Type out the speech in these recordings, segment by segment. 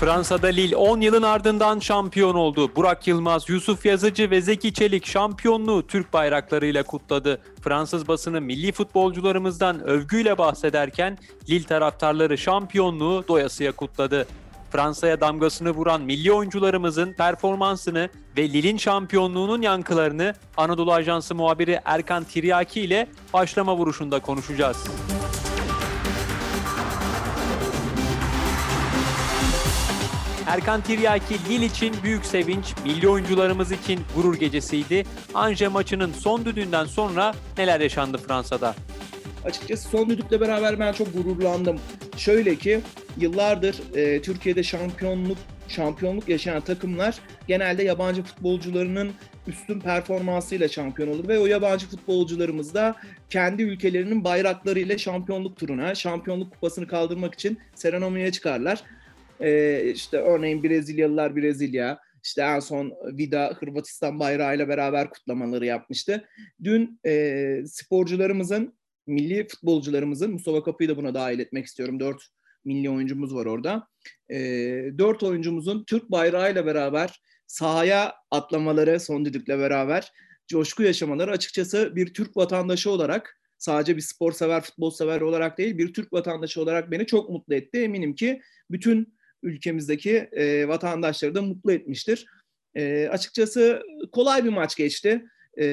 Fransa'da Lille 10 yılın ardından şampiyon oldu. Burak Yılmaz, Yusuf Yazıcı ve Zeki Çelik şampiyonluğu Türk bayraklarıyla kutladı. Fransız basını milli futbolcularımızdan övgüyle bahsederken Lille taraftarları şampiyonluğu doyasıya kutladı. Fransa'ya damgasını vuran milli oyuncularımızın performansını ve Lille'in şampiyonluğunun yankılarını Anadolu Ajansı muhabiri Erkan Tiryaki ile başlama vuruşunda konuşacağız. Erkan Tiryaki Lille için büyük sevinç, milli oyuncularımız için gurur gecesiydi. Anje maçının son düdüğünden sonra neler yaşandı Fransa'da? Açıkçası son düdükle beraber ben çok gururlandım. Şöyle ki yıllardır e, Türkiye'de şampiyonluk şampiyonluk yaşayan takımlar genelde yabancı futbolcularının üstün performansıyla şampiyon olur ve o yabancı futbolcularımız da kendi ülkelerinin bayraklarıyla şampiyonluk turuna, şampiyonluk kupasını kaldırmak için serenomiye çıkarlar. Ee, işte örneğin Brezilyalılar Brezilya, işte en son Vida Hırvatistan bayrağıyla beraber kutlamaları yapmıştı. Dün e, sporcularımızın, milli futbolcularımızın, Mustafa Kapı'yı da buna dahil etmek istiyorum. Dört milli oyuncumuz var orada. E, dört oyuncumuzun Türk bayrağıyla beraber sahaya atlamaları son düdükle beraber coşku yaşamaları açıkçası bir Türk vatandaşı olarak sadece bir spor sever, futbol sever olarak değil bir Türk vatandaşı olarak beni çok mutlu etti. Eminim ki bütün ülkemizdeki e, vatandaşları da mutlu etmiştir. E, açıkçası kolay bir maç geçti. E,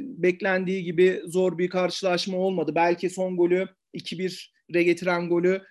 beklendiği gibi zor bir karşılaşma olmadı. Belki son golü 2-1'e getiren golü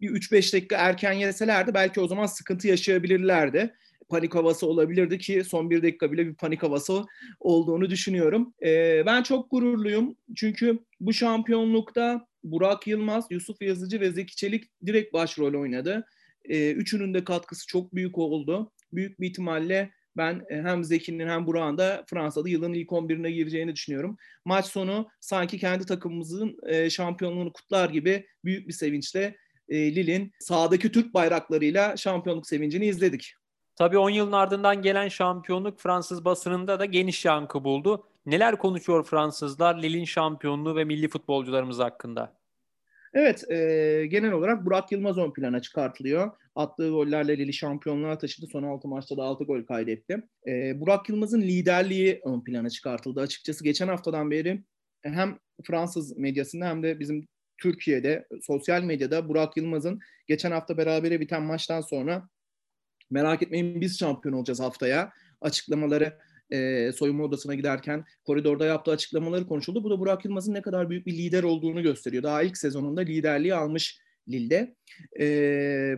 bir 3-5 dakika erken yeselerdi belki o zaman sıkıntı yaşayabilirlerdi. Panik havası olabilirdi ki son bir dakika bile bir panik havası olduğunu düşünüyorum. E, ben çok gururluyum çünkü bu şampiyonlukta Burak Yılmaz, Yusuf Yazıcı ve Zeki Çelik direkt başrol oynadı. E, üçünün de katkısı çok büyük oldu. Büyük bir ihtimalle ben e, hem Zeki'nin hem Burak'ın da Fransa'da yılın ilk 11'ine gireceğini düşünüyorum. Maç sonu sanki kendi takımımızın e, şampiyonluğunu kutlar gibi büyük bir sevinçle e, Lille'in sağdaki Türk bayraklarıyla şampiyonluk sevincini izledik. Tabii 10 yılın ardından gelen şampiyonluk Fransız basınında da geniş yankı buldu. Neler konuşuyor Fransızlar Lille'in şampiyonluğu ve milli futbolcularımız hakkında? Evet, e, genel olarak Burak Yılmaz ön plana çıkartılıyor. Attığı gollerle Lille şampiyonluğa taşıdı. Son 6 maçta da 6 gol kaydetti. E, Burak Yılmaz'ın liderliği ön plana çıkartıldı. Açıkçası geçen haftadan beri hem Fransız medyasında hem de bizim Türkiye'de sosyal medyada Burak Yılmaz'ın geçen hafta berabere biten maçtan sonra merak etmeyin biz şampiyon olacağız haftaya açıklamaları e, soyunma odasına giderken koridorda yaptığı açıklamaları konuşuldu. Bu da Burak Yılmaz'ın ne kadar büyük bir lider olduğunu gösteriyor. Daha ilk sezonunda liderliği almış Lille'de. E,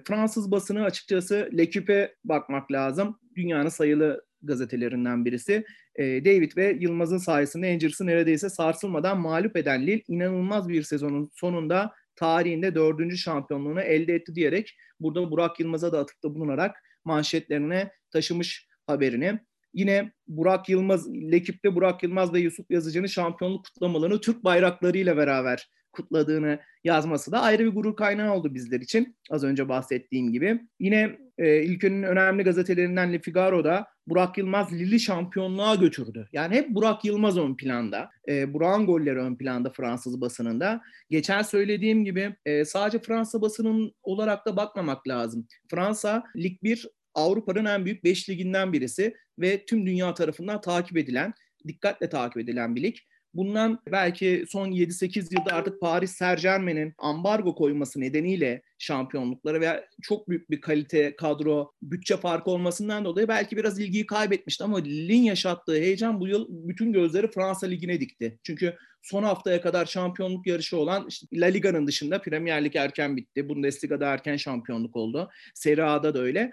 Fransız basını açıkçası L'Equipe bakmak lazım. Dünyanın sayılı gazetelerinden birisi. E, David ve Yılmaz'ın sayesinde Angers'ı neredeyse sarsılmadan mağlup eden Lille inanılmaz bir sezonun sonunda tarihinde dördüncü şampiyonluğunu elde etti diyerek burada Burak Yılmaz'a da atıfta bulunarak manşetlerine taşımış haberini. Yine Burak Yılmaz, Lekip'te Burak Yılmaz ve Yusuf Yazıcı'nın şampiyonluk kutlamalarını Türk bayraklarıyla beraber kutladığını yazması da ayrı bir gurur kaynağı oldu bizler için. Az önce bahsettiğim gibi. Yine e, ülkenin önemli gazetelerinden Le Figaro'da Burak Yılmaz Lille şampiyonluğa götürdü. Yani hep Burak Yılmaz ön planda. E, Burak'ın golleri ön planda Fransız basınında. Geçen söylediğim gibi e, sadece Fransa basının olarak da bakmamak lazım. Fransa Lig 1 Avrupa'nın en büyük 5 liginden birisi ve tüm dünya tarafından takip edilen, dikkatle takip edilen bir lig. Bundan belki son 7-8 yılda artık Paris Saint Germain'in ambargo koyması nedeniyle şampiyonlukları ve çok büyük bir kalite, kadro, bütçe farkı olmasından dolayı belki biraz ilgiyi kaybetmişti ama Lille'in yaşattığı heyecan bu yıl bütün gözleri Fransa Ligi'ne dikti. Çünkü son haftaya kadar şampiyonluk yarışı olan işte La Liga'nın dışında Premier Lig erken bitti. Bundesliga'da erken şampiyonluk oldu. Serie A'da da öyle.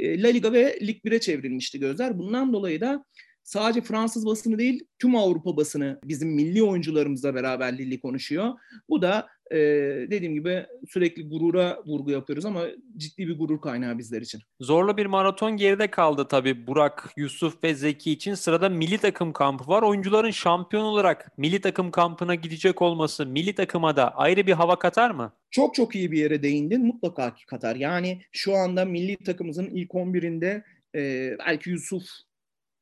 E, La Liga ve Lig 1'e çevrilmişti gözler. Bundan dolayı da sadece Fransız basını değil tüm Avrupa basını bizim milli oyuncularımızla beraber Lille konuşuyor. Bu da e, dediğim gibi sürekli gurura vurgu yapıyoruz ama ciddi bir gurur kaynağı bizler için. Zorlu bir maraton geride kaldı tabii Burak, Yusuf ve Zeki için. Sırada milli takım kampı var. Oyuncuların şampiyon olarak milli takım kampına gidecek olması milli takıma da ayrı bir hava katar mı? Çok çok iyi bir yere değindin. Mutlaka katar. Yani şu anda milli takımımızın ilk 11'inde e, belki Yusuf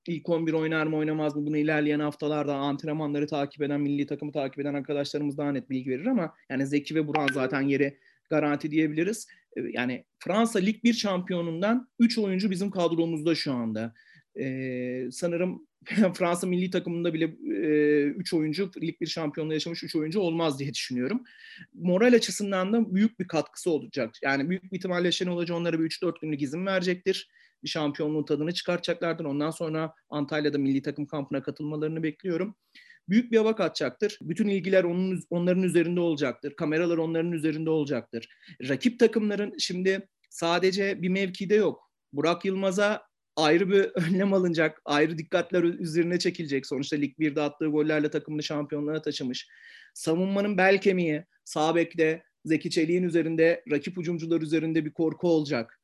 ilk 11 oynar mı oynamaz mı bunu ilerleyen haftalarda antrenmanları takip eden, milli takımı takip eden arkadaşlarımız daha net bilgi verir ama yani Zeki ve Buran zaten yeri garanti diyebiliriz. E, yani Fransa Lig 1 şampiyonundan 3 oyuncu bizim kadromuzda şu anda. Ee, sanırım Fransa milli takımında bile 3 e, oyuncu, lig bir şampiyonluğu yaşamış 3 oyuncu olmaz diye düşünüyorum. Moral açısından da büyük bir katkısı olacak. Yani büyük bir ihtimalle Şenol Hoca onlara bir 3-4 günlük izin verecektir. Bir şampiyonluğun tadını çıkartacaklardır. Ondan sonra Antalya'da milli takım kampına katılmalarını bekliyorum. Büyük bir hava katacaktır. Bütün ilgiler onun, onların üzerinde olacaktır. Kameralar onların üzerinde olacaktır. Rakip takımların şimdi sadece bir mevkide yok. Burak Yılmaz'a ayrı bir önlem alınacak, ayrı dikkatler üzerine çekilecek. Sonuçta Lig 1'de attığı gollerle takımını şampiyonluğa taşımış. Savunmanın bel kemiği, sağ bekte Zeki Çelik'in üzerinde, rakip hücumcular üzerinde bir korku olacak.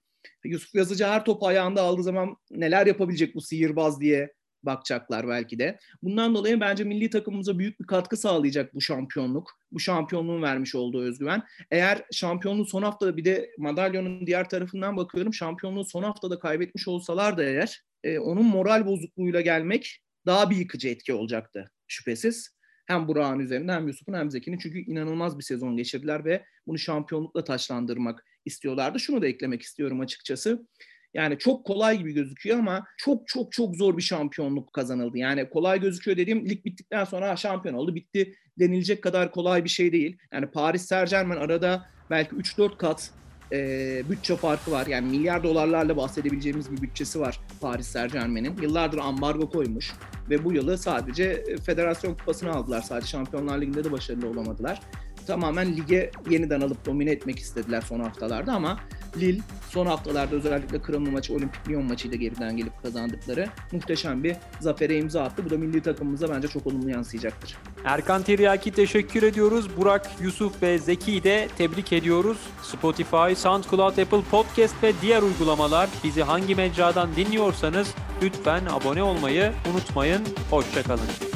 Yusuf Yazıcı her topu ayağında aldığı zaman neler yapabilecek bu sihirbaz diye bakacaklar belki de. Bundan dolayı bence milli takımımıza büyük bir katkı sağlayacak bu şampiyonluk. Bu şampiyonluğun vermiş olduğu özgüven. Eğer şampiyonluğu son haftada bir de madalyonun diğer tarafından bakıyorum. Şampiyonluğu son haftada kaybetmiş olsalar da eğer e, onun moral bozukluğuyla gelmek daha bir yıkıcı etki olacaktı şüphesiz. Hem Burak'ın üzerinde hem Yusuf'un hem Zeki'nin çünkü inanılmaz bir sezon geçirdiler ve bunu şampiyonlukla taçlandırmak istiyorlardı. Şunu da eklemek istiyorum açıkçası. Yani çok kolay gibi gözüküyor ama çok çok çok zor bir şampiyonluk kazanıldı. Yani kolay gözüküyor dediğim lig bittikten sonra şampiyon oldu bitti denilecek kadar kolay bir şey değil. Yani Paris Saint Germain arada belki 3-4 kat e, bütçe farkı var. Yani milyar dolarlarla bahsedebileceğimiz bir bütçesi var Paris Saint Germain'in. Yıllardır ambargo koymuş ve bu yılı sadece federasyon kupasını aldılar. Sadece Şampiyonlar Ligi'nde de başarılı olamadılar tamamen lige yeniden alıp domine etmek istediler son haftalarda ama Lille son haftalarda özellikle Kırımlı maçı, Olimpik Lyon maçıyla geriden gelip kazandıkları muhteşem bir zafere imza attı. Bu da milli takımımıza bence çok olumlu yansıyacaktır. Erkan Tiryaki teşekkür ediyoruz. Burak, Yusuf ve Zeki'yi de tebrik ediyoruz. Spotify, SoundCloud, Apple Podcast ve diğer uygulamalar bizi hangi mecradan dinliyorsanız lütfen abone olmayı unutmayın. Hoşçakalın.